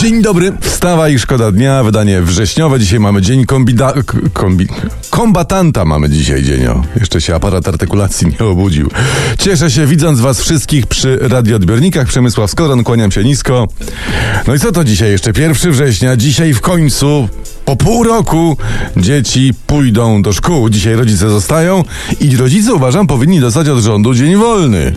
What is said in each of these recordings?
Dzień dobry, wstawa i szkoda dnia, wydanie wrześniowe. Dzisiaj mamy dzień kombida... Kombi... kombatanta mamy dzisiaj dzień, o. Jeszcze się aparat artykulacji nie obudził. Cieszę się widząc was wszystkich przy radioodbiornikach. Przemysław Skoron, kłaniam się nisko. No i co to dzisiaj? Jeszcze 1 września. Dzisiaj w końcu, po pół roku, dzieci pójdą do szkół. Dzisiaj rodzice zostają i rodzice, uważam, powinni dostać od rządu dzień wolny.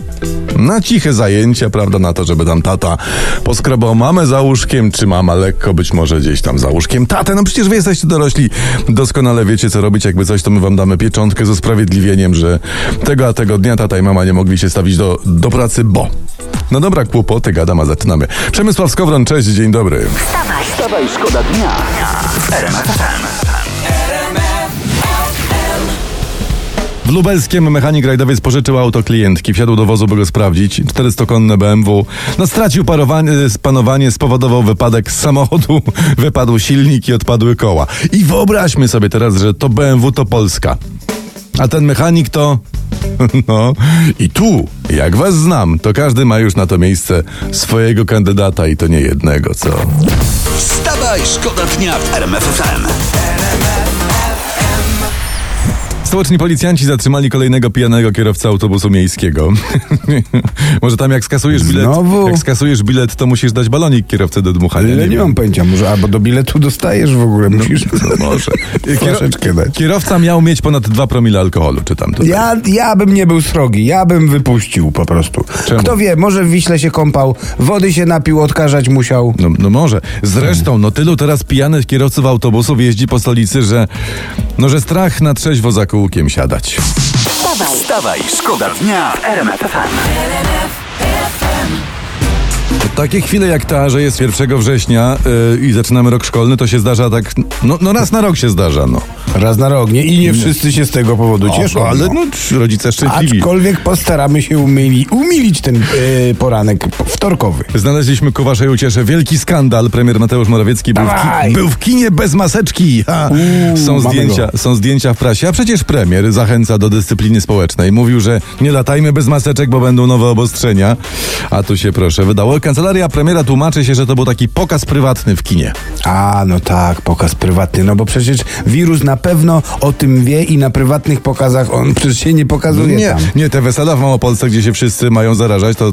Na ciche zajęcia, prawda, na to, żeby tam tata poskrobał mamę za łóżkiem, czy mama lekko być może gdzieś tam za łóżkiem tatę. No przecież wy jesteście dorośli, doskonale wiecie, co robić. Jakby coś, to my wam damy pieczątkę z usprawiedliwieniem, że tego a tego dnia tata i mama nie mogli się stawić do, do pracy, bo... No dobra, kłopoty, gadam, a zaczynamy. Przemysław Skowron, cześć, dzień dobry. Wstawaj, szkoda dnia w Lubelskiem mechanik rajdowiec pożyczył auto klientki, wsiadł do wozu, by go sprawdzić. 400-konne BMW. No stracił parowanie, panowanie, spowodował wypadek z samochodu, wypadł silnik i odpadły koła. I wyobraźmy sobie teraz, że to BMW to Polska. A ten mechanik to... No i tu, jak was znam, to każdy ma już na to miejsce swojego kandydata i to nie jednego, co? Wstawaj, szkoda dnia w RMF FM. Stołeczni policjanci zatrzymali kolejnego pijanego kierowcę autobusu miejskiego. Może tam jak skasujesz bilet, Znowu? jak skasujesz bilet, to musisz dać balonik kierowcy do dmuchania. Ale nie, wiem. mam pojęcia, może albo do biletu dostajesz w ogóle, musisz No może. troszeczkę dać. Kierowca miał mieć ponad 2 promile alkoholu, czytam tutaj. Ja, ja bym nie był srogi, ja bym wypuścił po prostu. Czemu? Kto wie, może w Wiśle się kąpał, wody się napił, odkażać musiał. No, no może. Zresztą, no tylu teraz pijanych kierowców autobusów jeździ po stolicy, że no, że strach na trzeźwo za kółkiem siadać. Wstawaj, szkoda dnia w RMF FM. Takie chwile jak ta, że jest 1 września yy, i zaczynamy rok szkolny, to się zdarza tak, no, no raz na rok się zdarza, no. Raz na rok, nie? I nie wszyscy się z tego powodu cieszą. O, ale no. no, rodzice szczęśliwi. Aczkolwiek postaramy się umili, umilić ten e, poranek wtorkowy. Znaleźliśmy ku waszej uciesze wielki skandal. Premier Mateusz Morawiecki był w, ki- był w kinie bez maseczki. Ha. Uuu, są, zdjęcia, go. są zdjęcia w prasie, a przecież premier zachęca do dyscypliny społecznej. Mówił, że nie latajmy bez maseczek, bo będą nowe obostrzenia. A tu się proszę wydało. Kancelaria premiera tłumaczy się, że to był taki pokaz prywatny w kinie. A, no tak, pokaz prywatny, no bo przecież wirus na pewno o tym wie i na prywatnych pokazach on przecież się nie pokazuje Nie, tam. nie, te wesela w Małopolsce, gdzie się wszyscy mają zarażać, to,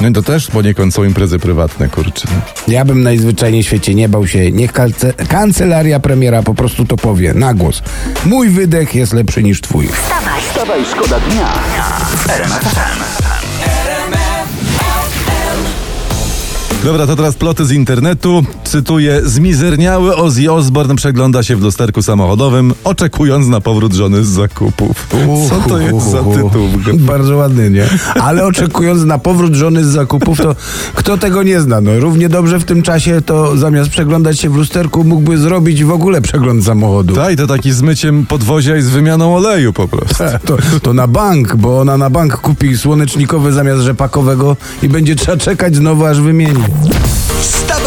no, to też poniekąd są imprezy prywatne, kurczę. Ja bym najzwyczajniej w świecie nie bał się. Niech kalce, kancelaria premiera po prostu to powie na głos. Mój wydech jest lepszy niż twój. wstawaj, Wstawaj, szkoda dnia w Dobra, to teraz ploty z internetu. Cytuję: Zmizerniały Ozzy Osbourne przegląda się w lusterku samochodowym, oczekując na powrót żony z zakupów. Co to jest za tytuł? Bardzo ładny, nie? Ale oczekując na powrót żony z zakupów, to kto tego nie zna? No, równie dobrze w tym czasie to zamiast przeglądać się w lusterku mógłby zrobić w ogóle przegląd samochodu. Tak, to taki z myciem podwozia i z wymianą oleju po prostu. To, to na bank, bo ona na bank kupi słonecznikowy zamiast rzepakowego i będzie trzeba czekać znowu aż wymieni.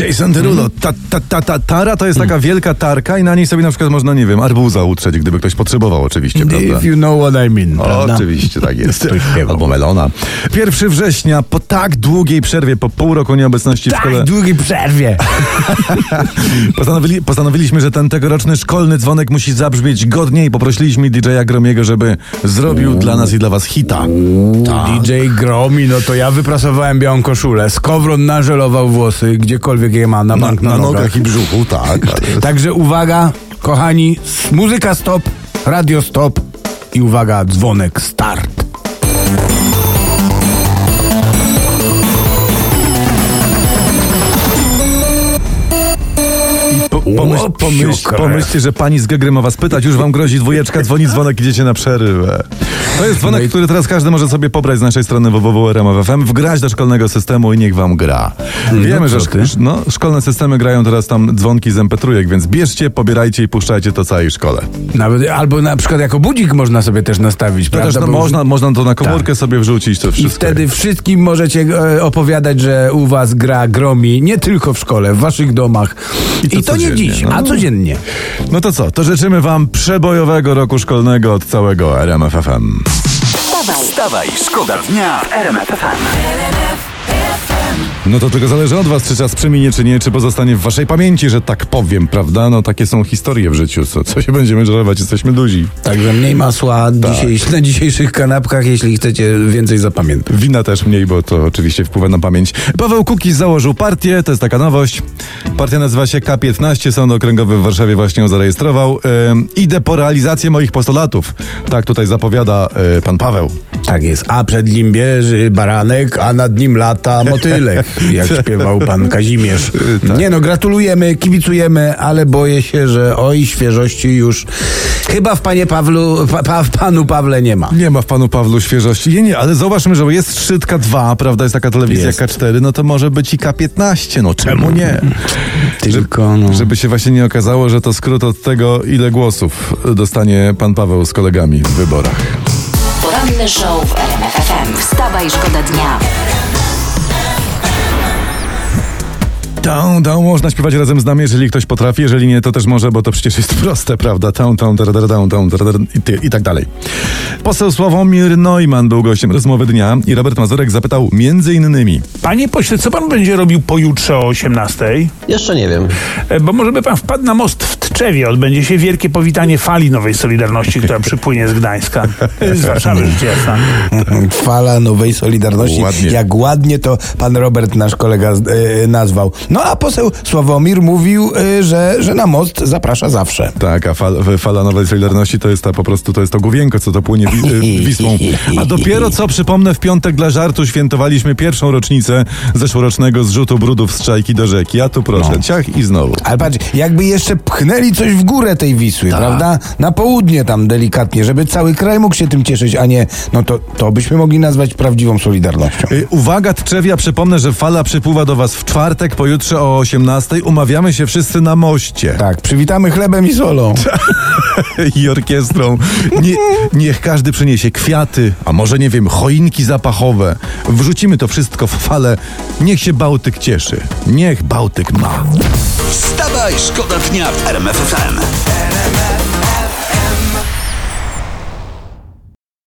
Jason Derulo, ta, ta, ta, ta, tara to jest taka wielka tarka i na niej sobie na przykład można, nie wiem, arbuza utrzeć, gdyby ktoś potrzebował oczywiście, prawda? If you know what I mean. prawda? Oczywiście, tak jest. Albo melona. 1 września, po tak długiej przerwie, po pół roku nieobecności w szkole, Tak, długiej przerwie. postanowili, postanowiliśmy, że ten tegoroczny szkolny dzwonek musi zabrzmieć godnie i poprosiliśmy DJ-a Gromiego, żeby zrobił dla nas i dla was hita. Tak. DJ Gromi, no to ja wyprasowałem białą koszulę, skowron nażelował włosy, gdziekolwiek je ma, na Na, bank na na, nogach i brzuchu, tak. Także uwaga, kochani, muzyka stop, radio stop i uwaga, dzwonek start. Po, pomyśl, pomyśl, pomyślcie, że pani z Gegry ma was pytać, już wam grozi dwójeczka, dzwoni dzwonek, idziecie na przerwę. To jest dzwonek, No i- który teraz każdy może sobie pobrać z naszej strony www.rmf.fm, wgrać do szkolnego systemu i niech wam gra. Wiemy, że co ty? szk- no, szkolne systemy grają teraz tam dzwonki z mp więc bierzcie, pobierajcie i puszczajcie to całej szkole. Nawet, albo na przykład jako budzik można sobie też nastawić, To też prawda? no, Bo- można, można to na komórkę sobie wrzucić, to I wszystko. wtedy wszystkim możecie e, opowiadać, że u was gra gromi, nie tylko w szkole, w waszych domach. I I to to, nie dziś, no. a codziennie. No to co, to życzymy wam przebojowego roku szkolnego od całego RMFFM. Wstawaj, Wstawaj, szkoda dnia w RMF FM. No to tylko zależy od was, czy czas przeminie, czy nie, czy pozostanie w waszej pamięci, że tak powiem, prawda? No takie są historie w życiu, co, co się będziemy żarować, jesteśmy duzi. Także mniej masła Tak. dzisiejsz, na dzisiejszych kanapkach, jeśli chcecie więcej zapamiętać. Wina też mniej, bo to oczywiście wpływa na pamięć. Paweł Kukiz założył partię, to jest taka nowość. Partia nazywa się K15, Sąd Okręgowy w Warszawie właśnie ją zarejestrował. Ym, idę po realizację moich postulatów. Tak tutaj zapowiada y, pan Paweł. Tak jest. A przed nim bierze baranek, a nad nim lata jak śpiewał pan Kazimierz. Tak. Nie no, gratulujemy, kibicujemy, ale boję się, że oj, świeżości już chyba w panie Pawlu, pa, pa, w panu Pawle nie ma. Nie ma w panu Pawlu świeżości. Nie, nie, ale zauważmy, że jest Szczytka 2, prawda, jest taka telewizja Jest. K4, no to może być i K15, no czemu nie? Tylko, no. Żeby się właśnie nie okazało, że to skrót od tego, ile głosów dostanie pan Paweł z kolegami w wyborach. poranny show w RMF FM. Wstawaj, szkoda dnia. Down, down, można śpiewać razem z nami, jeżeli ktoś potrafi, jeżeli nie, to też może, bo to przecież jest proste, prawda? Down, down, down, down, down, down i, i tak dalej. Poseł Sławomir Neumann był gościem rozmowy dnia i Robert Mazurek zapytał między innymi, Panie pośle, co pan będzie robił pojutrze o 18? Jeszcze nie wiem. E, Bo może by pan wpadł na most w Tczewie. Odbędzie się wielkie powitanie fali Nowej Solidarności, która przypłynie z Gdańska. Z Warszawy, rzecz jasna. Fala nowej Solidarności. Ładnie. Jak ładnie to pan Robert, nasz kolega, e, nazwał. No a poseł Sławomir mówił, e, że, że na most zaprasza zawsze. tak, a fal, fala Nowej Solidarności to jest ta po prostu, to jest to główienko, co to płynie wi, y, Wisłą. A dopiero co, przypomnę, w piątek dla żartu świętowaliśmy pierwszą rocznicę zeszłorocznego zrzutu brudów z czajki do rzeki. A tu proszę, ciach i znowu. Ale patrz, jakby jeszcze pchnęli coś w górę tej Wisły, prawda? Na południe tam delikatnie, żeby cały kraj mógł się tym cieszyć, a nie, no to, to byśmy mogli nazwać prawdziwą Solidarnością. Y, Uwaga, Trzewia, przypomnę, że fala przypływa do Was w czwartek, pojutrze o 18. Umawiamy się wszyscy na moście. Tak, przywitamy chlebem i solą. I orkiestrą. Nie, niech każdy przyniesie kwiaty, a może nie wiem, choinki zapachowe. Wrzucimy to wszystko w falę. Niech się Bałtyk cieszy. Niech Bałtyk ma. Wstawaj, szkoda dnia w RMF FM.